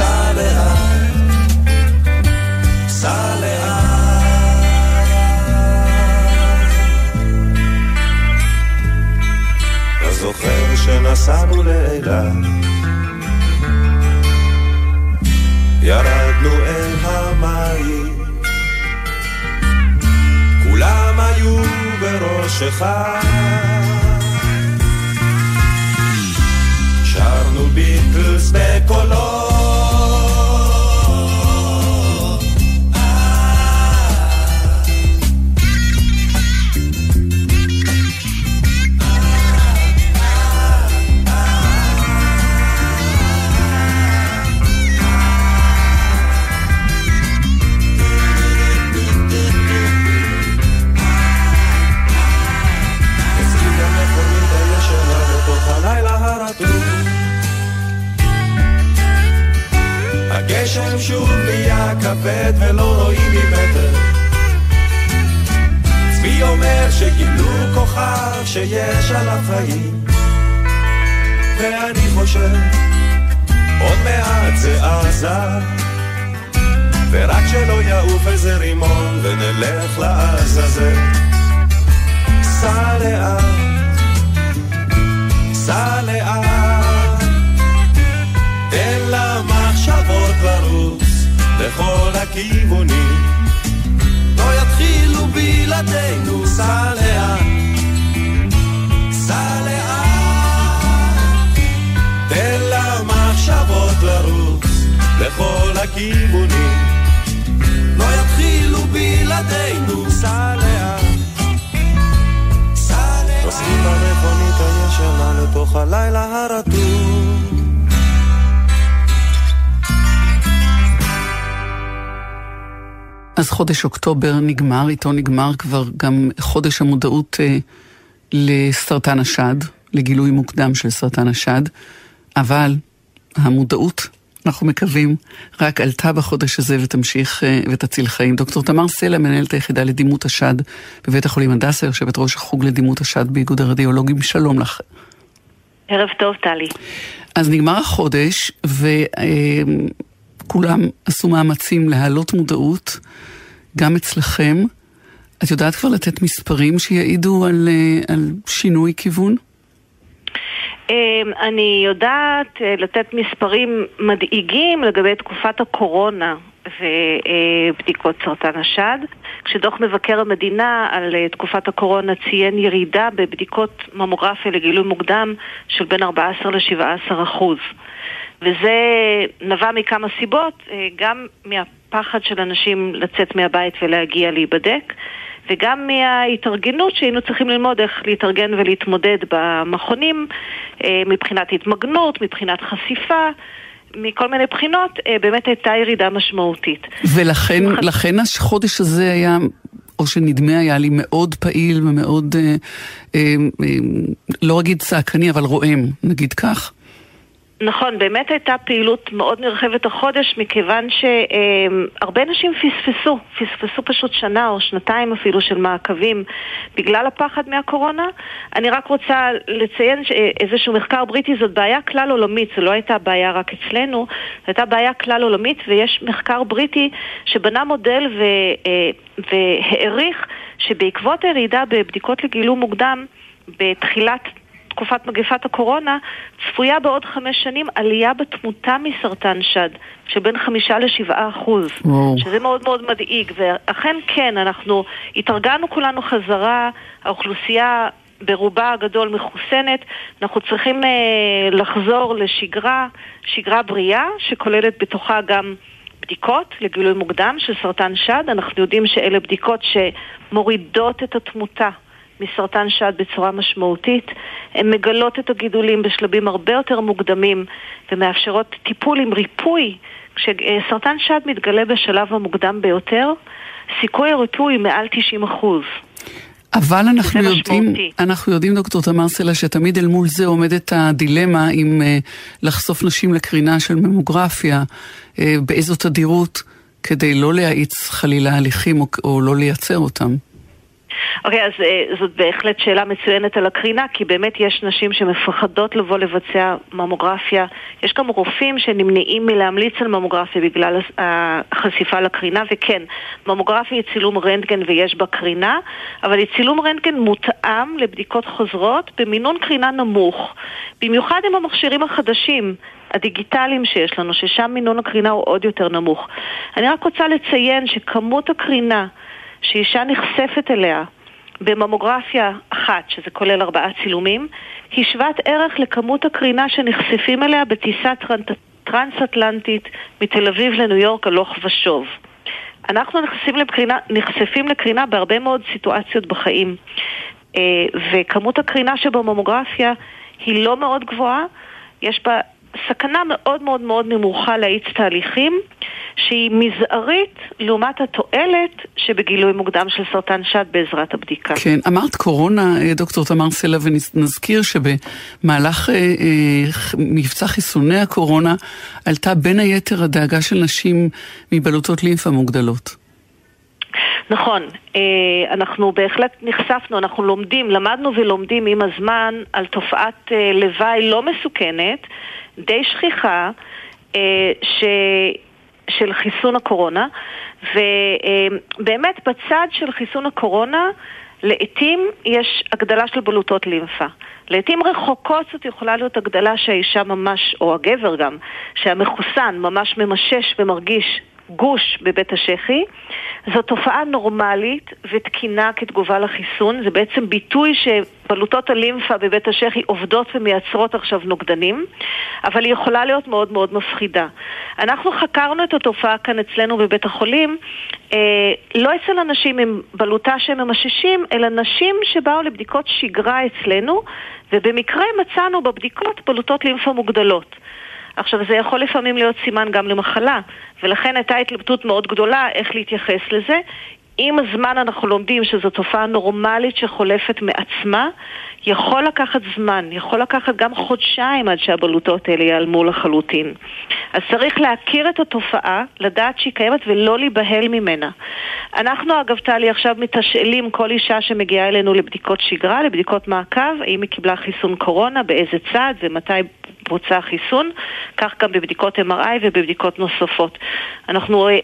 סע לאט, סע לאט. אתה זוכר שנסענו לאילת? ירדנו אל המים, כולם היו בראשך. שרנו ביטלס בקולות הגשם שוב נהיה כבד ולא רואים ממטר. צבי אומר שגילו כוכב שיש עליו חיים. ואני חושב, עוד מעט זה עזה. ורק שלא יעוף איזה רימון ונלך לעזאזל. סע לאט, סע לאט, לכל הכיוונים. לא יתחילו בלעדינו, סע לאן. סע לאן. תן למחשבות לרוץ לכל הכיוונים. לא יתחילו בלעדינו, סע לאט. נוסעים במכונית נכון, הישנה לתוך הלילה הרטוב אז חודש אוקטובר נגמר, איתו נגמר כבר גם חודש המודעות אה, לסרטן השד, לגילוי מוקדם של סרטן השד, אבל המודעות, אנחנו מקווים, רק עלתה בחודש הזה ותמשיך אה, ותציל חיים. דוקטור תמר סלע, מנהלת היחידה לדימות השד בבית החולים הדסה, יושבת ראש החוג לדימות השד באיגוד הרדיולוגים, שלום לך. ערב טוב, טלי. אז נגמר החודש, וכולם עשו מאמצים להעלות מודעות, גם אצלכם. את יודעת כבר לתת מספרים שיעידו על, אה, על שינוי כיוון? אמ, אני יודעת אה, לתת מספרים מדאיגים לגבי תקופת הקורונה ובדיקות סרטן השד. כשדוח מבקר המדינה על אה, תקופת הקורונה ציין ירידה בבדיקות ממוגרפיה לגילוי מוקדם של בין 14 ל-17 אחוז. וזה נבע מכמה סיבות, אה, גם מהפחד של אנשים לצאת מהבית ולהגיע להיבדק, וגם מההתארגנות שהיינו צריכים ללמוד איך להתארגן ולהתמודד במכונים אה, מבחינת התמגנות, מבחינת חשיפה. מכל מיני בחינות, אה, באמת הייתה ירידה משמעותית. ולכן לכן החודש הזה היה, או שנדמה היה לי מאוד פעיל ומאוד, אה, אה, אה, לא אגיד צעקני, אבל רועם, נגיד כך. נכון, באמת הייתה פעילות מאוד נרחבת החודש, מכיוון שהרבה נשים פספסו, פספסו פשוט שנה או שנתיים אפילו של מעקבים בגלל הפחד מהקורונה. אני רק רוצה לציין איזשהו מחקר בריטי, זאת בעיה כלל עולמית, זו לא הייתה בעיה רק אצלנו, זו הייתה בעיה כלל עולמית, ויש מחקר בריטי שבנה מודל ו, אה, והעריך שבעקבות הירידה בבדיקות לגילום מוקדם, בתחילת תקופת מגפת הקורונה, צפויה בעוד חמש שנים עלייה בתמותה מסרטן שד, שבין חמישה לשבעה אחוז. שזה מאוד מאוד מדאיג. ואכן כן, אנחנו התארגנו כולנו חזרה, האוכלוסייה ברובה הגדול מחוסנת, אנחנו צריכים אה, לחזור לשגרה, שגרה בריאה, שכוללת בתוכה גם בדיקות לגילוי מוקדם של סרטן שד. אנחנו יודעים שאלה בדיקות שמורידות את התמותה. מסרטן שד בצורה משמעותית. הן מגלות את הגידולים בשלבים הרבה יותר מוקדמים ומאפשרות טיפול עם ריפוי. כשסרטן שד מתגלה בשלב המוקדם ביותר, סיכוי הריפוי מעל 90 אחוז. אבל אנחנו יודעים, משמעותי. אנחנו יודעים, דוקטור תמר סלע, שתמיד אל מול זה עומדת הדילמה אם uh, לחשוף נשים לקרינה של ממוגרפיה, uh, באיזו תדירות, כדי לא להאיץ חלילה הליכים או, או לא לייצר אותם. אוקיי, okay, אז uh, זאת בהחלט שאלה מצוינת על הקרינה, כי באמת יש נשים שמפחדות לבוא לבצע ממוגרפיה. יש גם רופאים שנמנעים מלהמליץ על ממוגרפיה בגלל החשיפה לקרינה, וכן, ממוגרפיה היא צילום רנטגן ויש בה קרינה, אבל היא צילום רנטגן מותאם לבדיקות חוזרות במינון קרינה נמוך. במיוחד עם המכשירים החדשים. הדיגיטליים שיש לנו, ששם מינון הקרינה הוא עוד יותר נמוך. אני רק רוצה לציין שכמות הקרינה שאישה נחשפת אליה בממוגרפיה אחת, שזה כולל ארבעה צילומים, היא שוות ערך לכמות הקרינה שנחשפים אליה בטיסה טרנס-אטלנטית מתל אביב לניו יורק הלוך ושוב. אנחנו נחשפים לקרינה, נחשפים לקרינה בהרבה מאוד סיטואציות בחיים, אה, וכמות הקרינה שבממוגרפיה היא לא מאוד גבוהה, יש בה סכנה מאוד מאוד מאוד נמוכה להאיץ תהליכים, שהיא מזערית לעומת התועלת שבגילוי מוקדם של סרטן שד בעזרת הבדיקה. כן, אמרת קורונה, אה, דוקטור תמר סלע, ונזכיר שבמהלך אה, אה, מבצע חיסוני הקורונה עלתה בין היתר הדאגה של נשים מבלוטות לימפה מוגדלות. נכון, אה, אנחנו בהחלט נחשפנו, אנחנו לומדים, למדנו ולומדים עם הזמן על תופעת לוואי לא מסוכנת. די שכיחה אה, ש... של חיסון הקורונה, ובאמת בצד של חיסון הקורונה לעתים יש הגדלה של בלוטות לימפה. לעתים רחוקות זאת יכולה להיות הגדלה שהאישה ממש, או הגבר גם, שהמחוסן ממש ממשש ומרגיש גוש בבית השחי. זו תופעה נורמלית ותקינה כתגובה לחיסון, זה בעצם ביטוי שבלוטות הלימפה בבית השחי עובדות ומייצרות עכשיו נוגדנים, אבל היא יכולה להיות מאוד מאוד מפחידה. אנחנו חקרנו את התופעה כאן אצלנו בבית החולים, אה, לא אצל אנשים עם בלוטה שהם ממששים, אלא נשים שבאו לבדיקות שגרה אצלנו, ובמקרה מצאנו בבדיקות בלוטות לימפה מוגדלות. עכשיו, זה יכול לפעמים להיות סימן גם למחלה, ולכן הייתה התלבטות מאוד גדולה איך להתייחס לזה. עם הזמן אנחנו לומדים שזו תופעה נורמלית שחולפת מעצמה, יכול לקחת זמן, יכול לקחת גם חודשיים עד שהבלוטות האלה ייעלמו לחלוטין. אז צריך להכיר את התופעה, לדעת שהיא קיימת ולא להיבהל ממנה. אנחנו אגב, טלי, עכשיו מתשאלים כל אישה שמגיעה אלינו לבדיקות שגרה, לבדיקות מעקב, האם היא קיבלה חיסון קורונה, באיזה צד ומתי בוצע החיסון, כך גם בבדיקות MRI ובבדיקות נוספות. אנחנו אה, אה,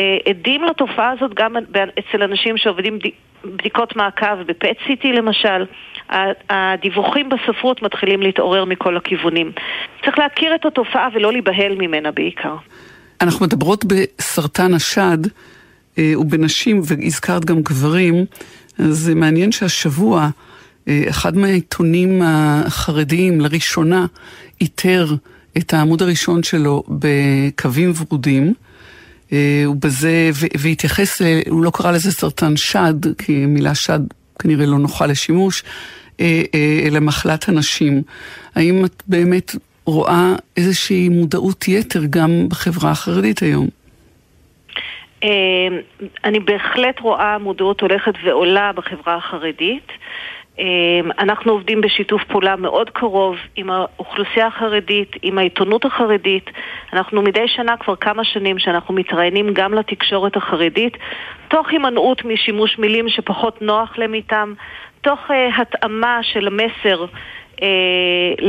אה, עדים לתופעה הזאת גם אצל אנשים שעובדים בדיקות מעקב ב-PET-CT למשל. הדיווחים בספרות מתחילים להתעורר מכל הכיוונים. צריך להכיר את התופעה ולא להיבהל ממנה בעיקר. אנחנו מדברות בסרטן השד ובנשים, והזכרת גם גברים, אז זה מעניין שהשבוע אחד מהעיתונים החרדיים לראשונה איתר את העמוד הראשון שלו בקווים ורודים. ובזה, והתייחס, הוא לא קרא לזה סרטן שד, כי מילה שד כנראה לא נוחה לשימוש, אלא מחלת הנשים. האם את באמת רואה איזושהי מודעות יתר גם בחברה החרדית היום? אני בהחלט רואה מודעות הולכת ועולה בחברה החרדית. אמ, אנחנו עובדים בשיתוף פעולה מאוד קרוב עם האוכלוסייה החרדית, עם העיתונות החרדית. אנחנו מדי שנה כבר כמה שנים שאנחנו מתראיינים גם לתקשורת החרדית, תוך הימנעות משימוש מילים שפחות נוח להם איתם, תוך uh, התאמה של המסר uh,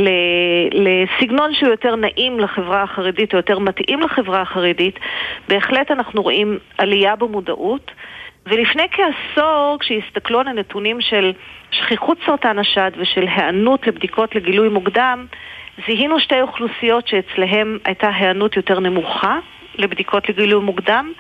לסגנון שהוא יותר נעים לחברה החרדית או יותר מתאים לחברה החרדית. בהחלט אנחנו רואים עלייה במודעות. ולפני כעשור, כשהסתכלו על הנתונים של שכיחות סרטן השד ושל היענות לבדיקות לגילוי מוקדם, זיהינו שתי אוכלוסיות שאצלהן הייתה היענות יותר נמוכה לבדיקות לגילוי מוקדם,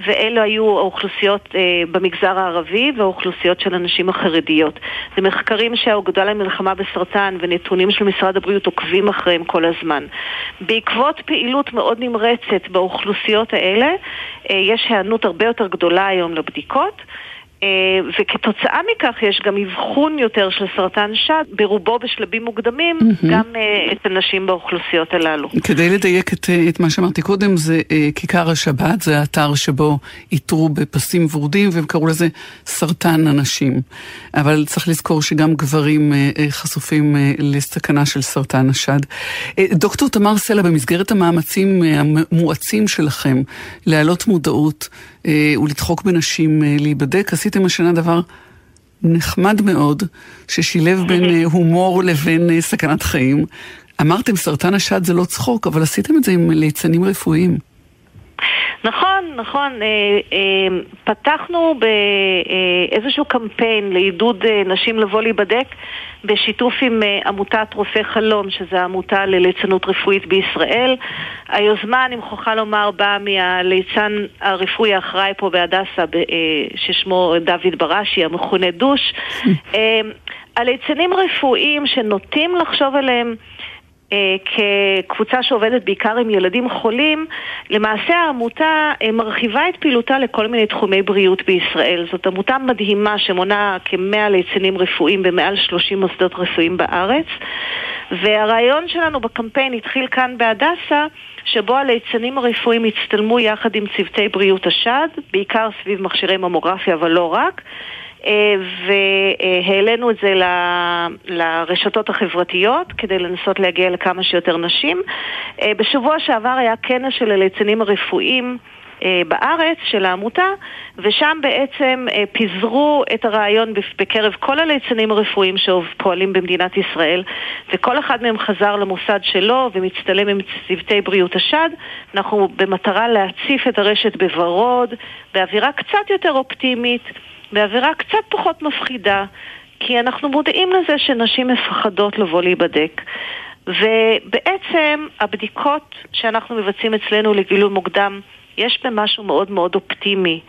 ואלו היו האוכלוסיות אה, במגזר הערבי והאוכלוסיות של הנשים החרדיות. זה מחקרים שהאגודה למלחמה בסרטן ונתונים של משרד הבריאות עוקבים אחריהם כל הזמן. בעקבות פעילות מאוד נמרצת באוכלוסיות האלה, אה, יש היענות הרבה יותר גדולה היום לבדיקות. אה, וכתוצאה מכך יש גם אבחון יותר של סרטן שד, ברובו בשלבים מוקדמים, mm-hmm. גם uh, אצל נשים באוכלוסיות הללו. כדי לדייק את, אה, את מה שאמרתי קודם, זה כיכר השבת, זה האתר שבו איתרו בפסים ורודים, והם קראו לזה סרטן הנשים. אבל צריך לזכור שגם גברים חשופים לסכנה של סרטן השד. דוקטור תמר סלע, במסגרת המאמצים המואצים שלכם להעלות מודעות, אה, ולדחוק בנשים אה, להיבדק. עשיתם השנה דבר נחמד מאוד, ששילב בין אה, הומור לבין סכנת חיים. אמרתם סרטן השד זה לא צחוק, אבל עשיתם את זה עם ליצנים רפואיים. נכון, נכון. פתחנו באיזשהו קמפיין לעידוד נשים לבוא להיבדק בשיתוף עם עמותת רופא חלום, שזו עמותה לליצנות רפואית בישראל. היוזמה, אני מוכרחה לומר, באה מהליצן הרפואי האחראי פה בהדסה, ששמו דוד בראשי, המכונה דוש. הליצנים רפואיים שנוטים לחשוב עליהם אה, כקבוצה שעובדת בעיקר עם ילדים חולים, למעשה העמותה אה, מרחיבה את פעילותה לכל מיני תחומי בריאות בישראל. זאת עמותה מדהימה שמונה כמאה ליצנים רפואיים במעל 30 מוסדות רפואיים בארץ. והרעיון שלנו בקמפיין התחיל כאן בהדסה, שבו הליצנים הרפואיים הצטלמו יחד עם צוותי בריאות השד, בעיקר סביב מכשירי ממוגרפיה אבל לא רק. אה, והעלינו את זה לרשתות החברתיות כדי לנסות להגיע לכמה שיותר נשים. אה, בשבוע שעבר היה כנס של הליצנים הרפואיים אה, בארץ של העמותה, ושם בעצם פיזרו את הרעיון בקרב כל הליצנים הרפואיים שפועלים במדינת ישראל, וכל אחד מהם חזר למוסד שלו ומצטלם עם צוותי בריאות השד. אנחנו במטרה להציף את הרשת בוורוד, באווירה קצת יותר אופטימית. באווירה קצת פחות מפחידה, כי אנחנו מודעים לזה שנשים מפחדות לבוא להיבדק. ובעצם הבדיקות שאנחנו מבצעים אצלנו לגילוי מוקדם יש במשהו מאוד מאוד אופטימי.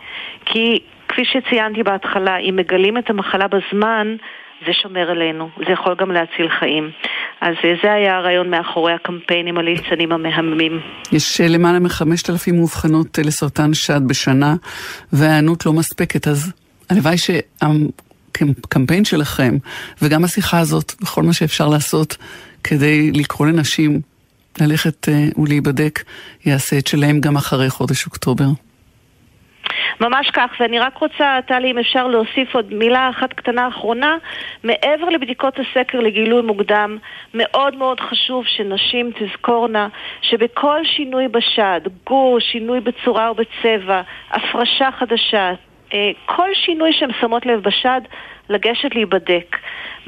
כי כפי שציינתי בהתחלה, אם מגלים את המחלה בזמן, זה שומר עלינו, זה יכול גם להציל חיים. אז זה היה הרעיון מאחורי הקמפיינים הליצנים המהממים. יש אה, למעלה מחמשת אלפים מאובחנות אה, לסרטן שד בשנה, וההיענות לא מספקת, אז הלוואי שהקמפיין שלכם, וגם השיחה הזאת, וכל מה שאפשר לעשות כדי לקרוא לנשים ללכת ולהיבדק, יעשה את שלהם גם אחרי חודש אוקטובר. ממש כך, ואני רק רוצה, טלי, אם אפשר להוסיף עוד מילה אחת קטנה אחרונה, מעבר לבדיקות הסקר לגילוי מוקדם, מאוד מאוד חשוב שנשים תזכורנה שבכל שינוי בשד, גור, שינוי בצורה או בצבע, הפרשה חדשה, אה, כל שינוי שהן שמות לב בשד, לגשת להיבדק.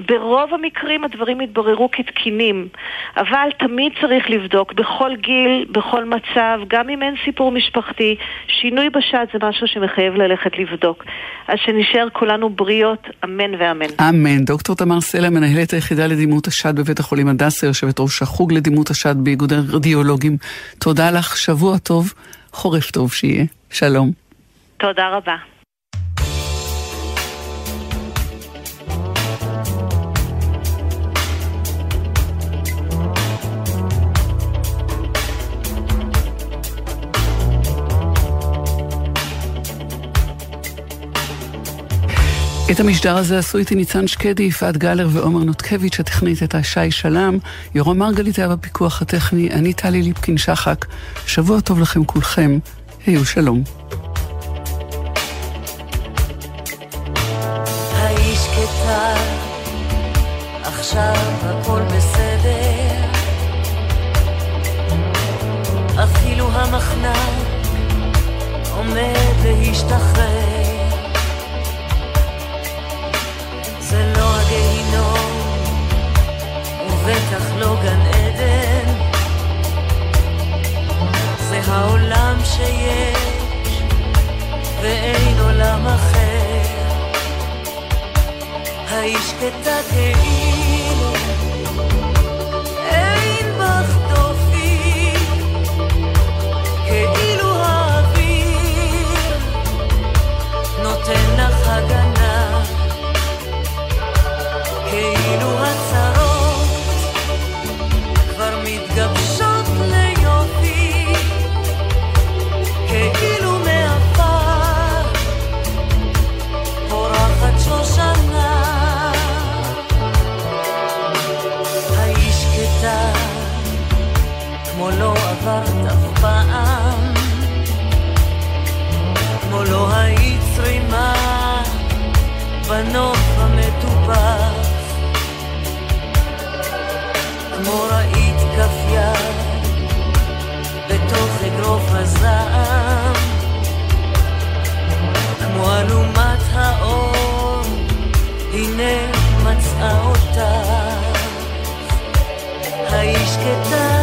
ברוב המקרים הדברים יתבררו כתקינים, אבל תמיד צריך לבדוק בכל גיל, בכל מצב, גם אם אין סיפור משפחתי, שינוי בשד זה משהו שמחייב ללכת לבדוק. אז שנשאר כולנו בריאות, אמן ואמן. אמן. דוקטור תמר סלע, מנהלת היחידה לדימות השד בבית החולים הדסה, יושבת ראש החוג לדימות השד באיגוד הרדיולוגים. תודה לך, שבוע טוב, חורף טוב שיהיה. שלום. תודה רבה. את המשדר הזה עשו איתי ניצן שקדי, יפעת גלר ועומר נותקביץ', הטכנית הייתה שי שלם, יורם מרגלית היה בפיקוח הטכני, אני טלי ליפקין שחק. שבוע טוב לכם כולכם, היו שלום. עכשיו הכל בסדר, אפילו המחנק עומד להשתחרר. ובטח לא גן עדן. זה העולם שיש, ואין עולם אחר. האיש קטע עברת אף פעם, כמו לא היית צרימה בנוף המטופח, כמו ראית כף יד בתוך אגרוף הזעם, כמו אלומת האור, הנה מצאה אותך. האיש כתב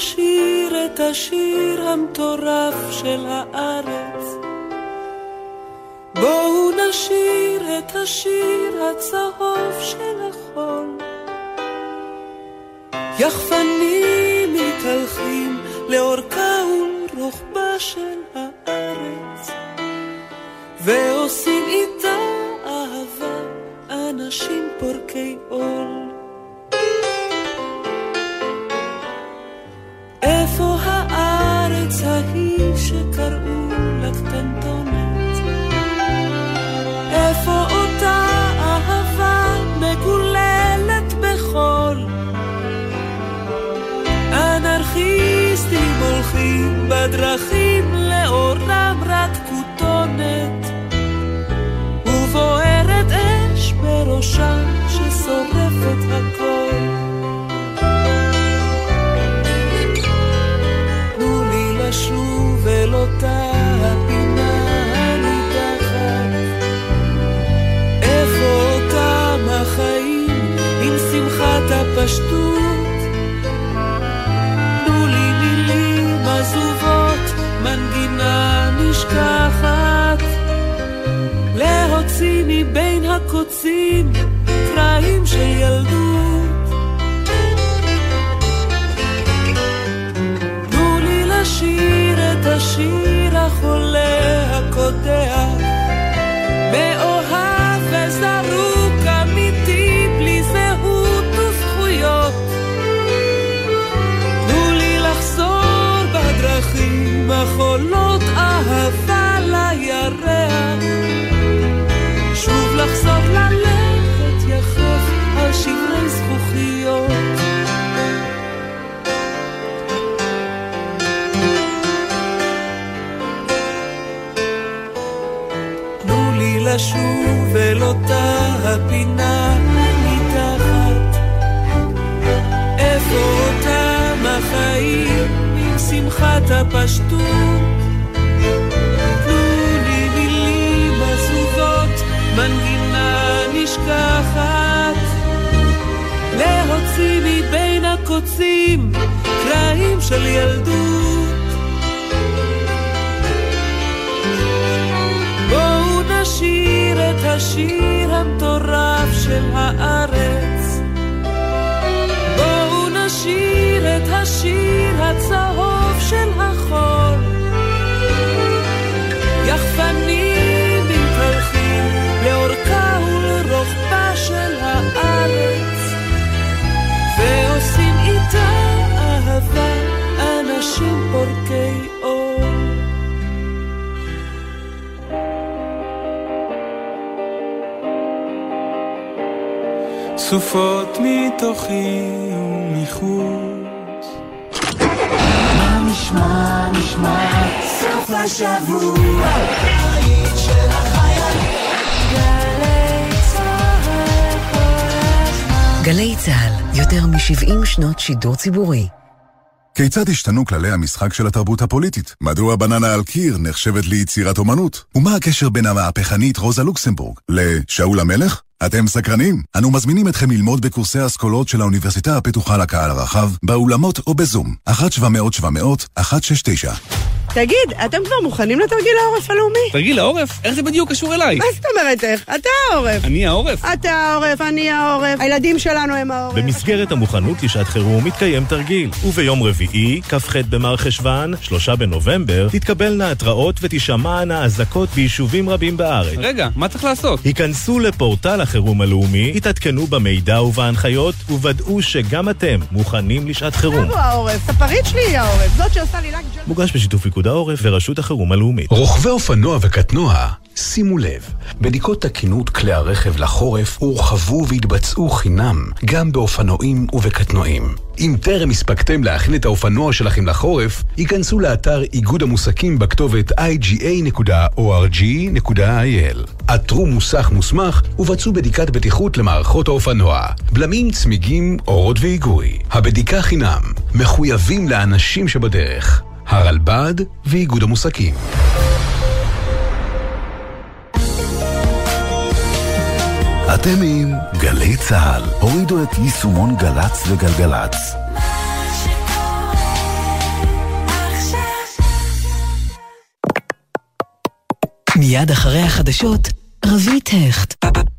כאילו את השיר המטורף של הארץ. בואו נשיר את השיר הצהוב של החול. יחפנים מתהלכים לאורכה ולרוחבה של הארץ, ועושים איתה אהבה אנשים פורקי עול. בדרכים לאורם רק כותונת ובוערת אש בראשם ששורפת הכל. תנו לי לשוב אל אותה הפינה הנידחת איפה אותם החיים עם שמחת הפשטות לשוב אל אותה הפינה מתחת. איפה אותם החיים עם שמחת הפשטות? תנו לי מילים עזובות, מנגינה נשכחת. להוציא מבין הקוצים קרעים של ילדות השיר המטורף של הארץ. בואו נשיר את השיר הצהוב של החול. יחפנים מתהלכים לאורכה ולרוחבה של הארץ. ועושים איתה אהבה אנשים פורקי סופות מתוכי ומחוץ. מה נשמע, נשמע, סוף השבוע, הבית של החיילים. גלי צה"ל, יותר מ-70 שנות שידור ציבורי. כיצד השתנו כללי המשחק של התרבות הפוליטית? מדוע בננה על קיר נחשבת ליצירת אומנות? ומה הקשר בין המהפכנית רוזה לוקסמבורג לשאול המלך? אתם סקרנים? אנו מזמינים אתכם ללמוד בקורסי האסכולות של האוניברסיטה הפתוחה לקהל הרחב, באולמות או בזום. 1-700-700-169 תגיד, אתם כבר מוכנים לתרגיל העורף הלאומי? תרגיל העורף? איך זה בדיוק קשור אליי? מה זאת אומרת איך? אתה העורף. אני העורף? אתה העורף, אני העורף. הילדים שלנו הם העורף. במסגרת המוכנות לשעת חירום מתקיים תרגיל, וביום רביעי, כ"ח במרחשוון, שלושה בנובמבר, תתקבלנה התראות ותישמענה אזעקות ביישובים רבים בארץ. רגע, מה צריך לעשות? היכנסו לפורטל החירום הלאומי, התעדכנו במידע ובהנחיות, וודאו שגם אתם מוכנים לשעת חירום. הוא העורף, ספרית שלי היא העורף, זאת שעושה לי לק ג'ל... מוגש בשיתוף פיקוד העורף ורשות החירום הלאומית. רוכבי אופנוע וקטנוע, שימו לב, בדיקות תקינות כלי הרכב לחורף הורחבו והתבצעו חינם, גם באופנועים ובקטנועים. אם טרם הספקתם להכין את האופנוע שלכם לחורף, היכנסו לאתר איגוד המוסקים בכתובת iga.org.il. עתרו מוסך מוסמך ובצעו בדיקת בטיחות למערכות האופנוע, בלמים, צמיגים, אורות והיגוי. הבדיקה חינם, מחויבים לאנשים שבדרך. הרלב"ד ואיגוד המוסקים. אתם עם גלי צה"ל. הורידו את יישומון גל"צ וגלגלצ. מיד אחרי החדשות, רבית הכט.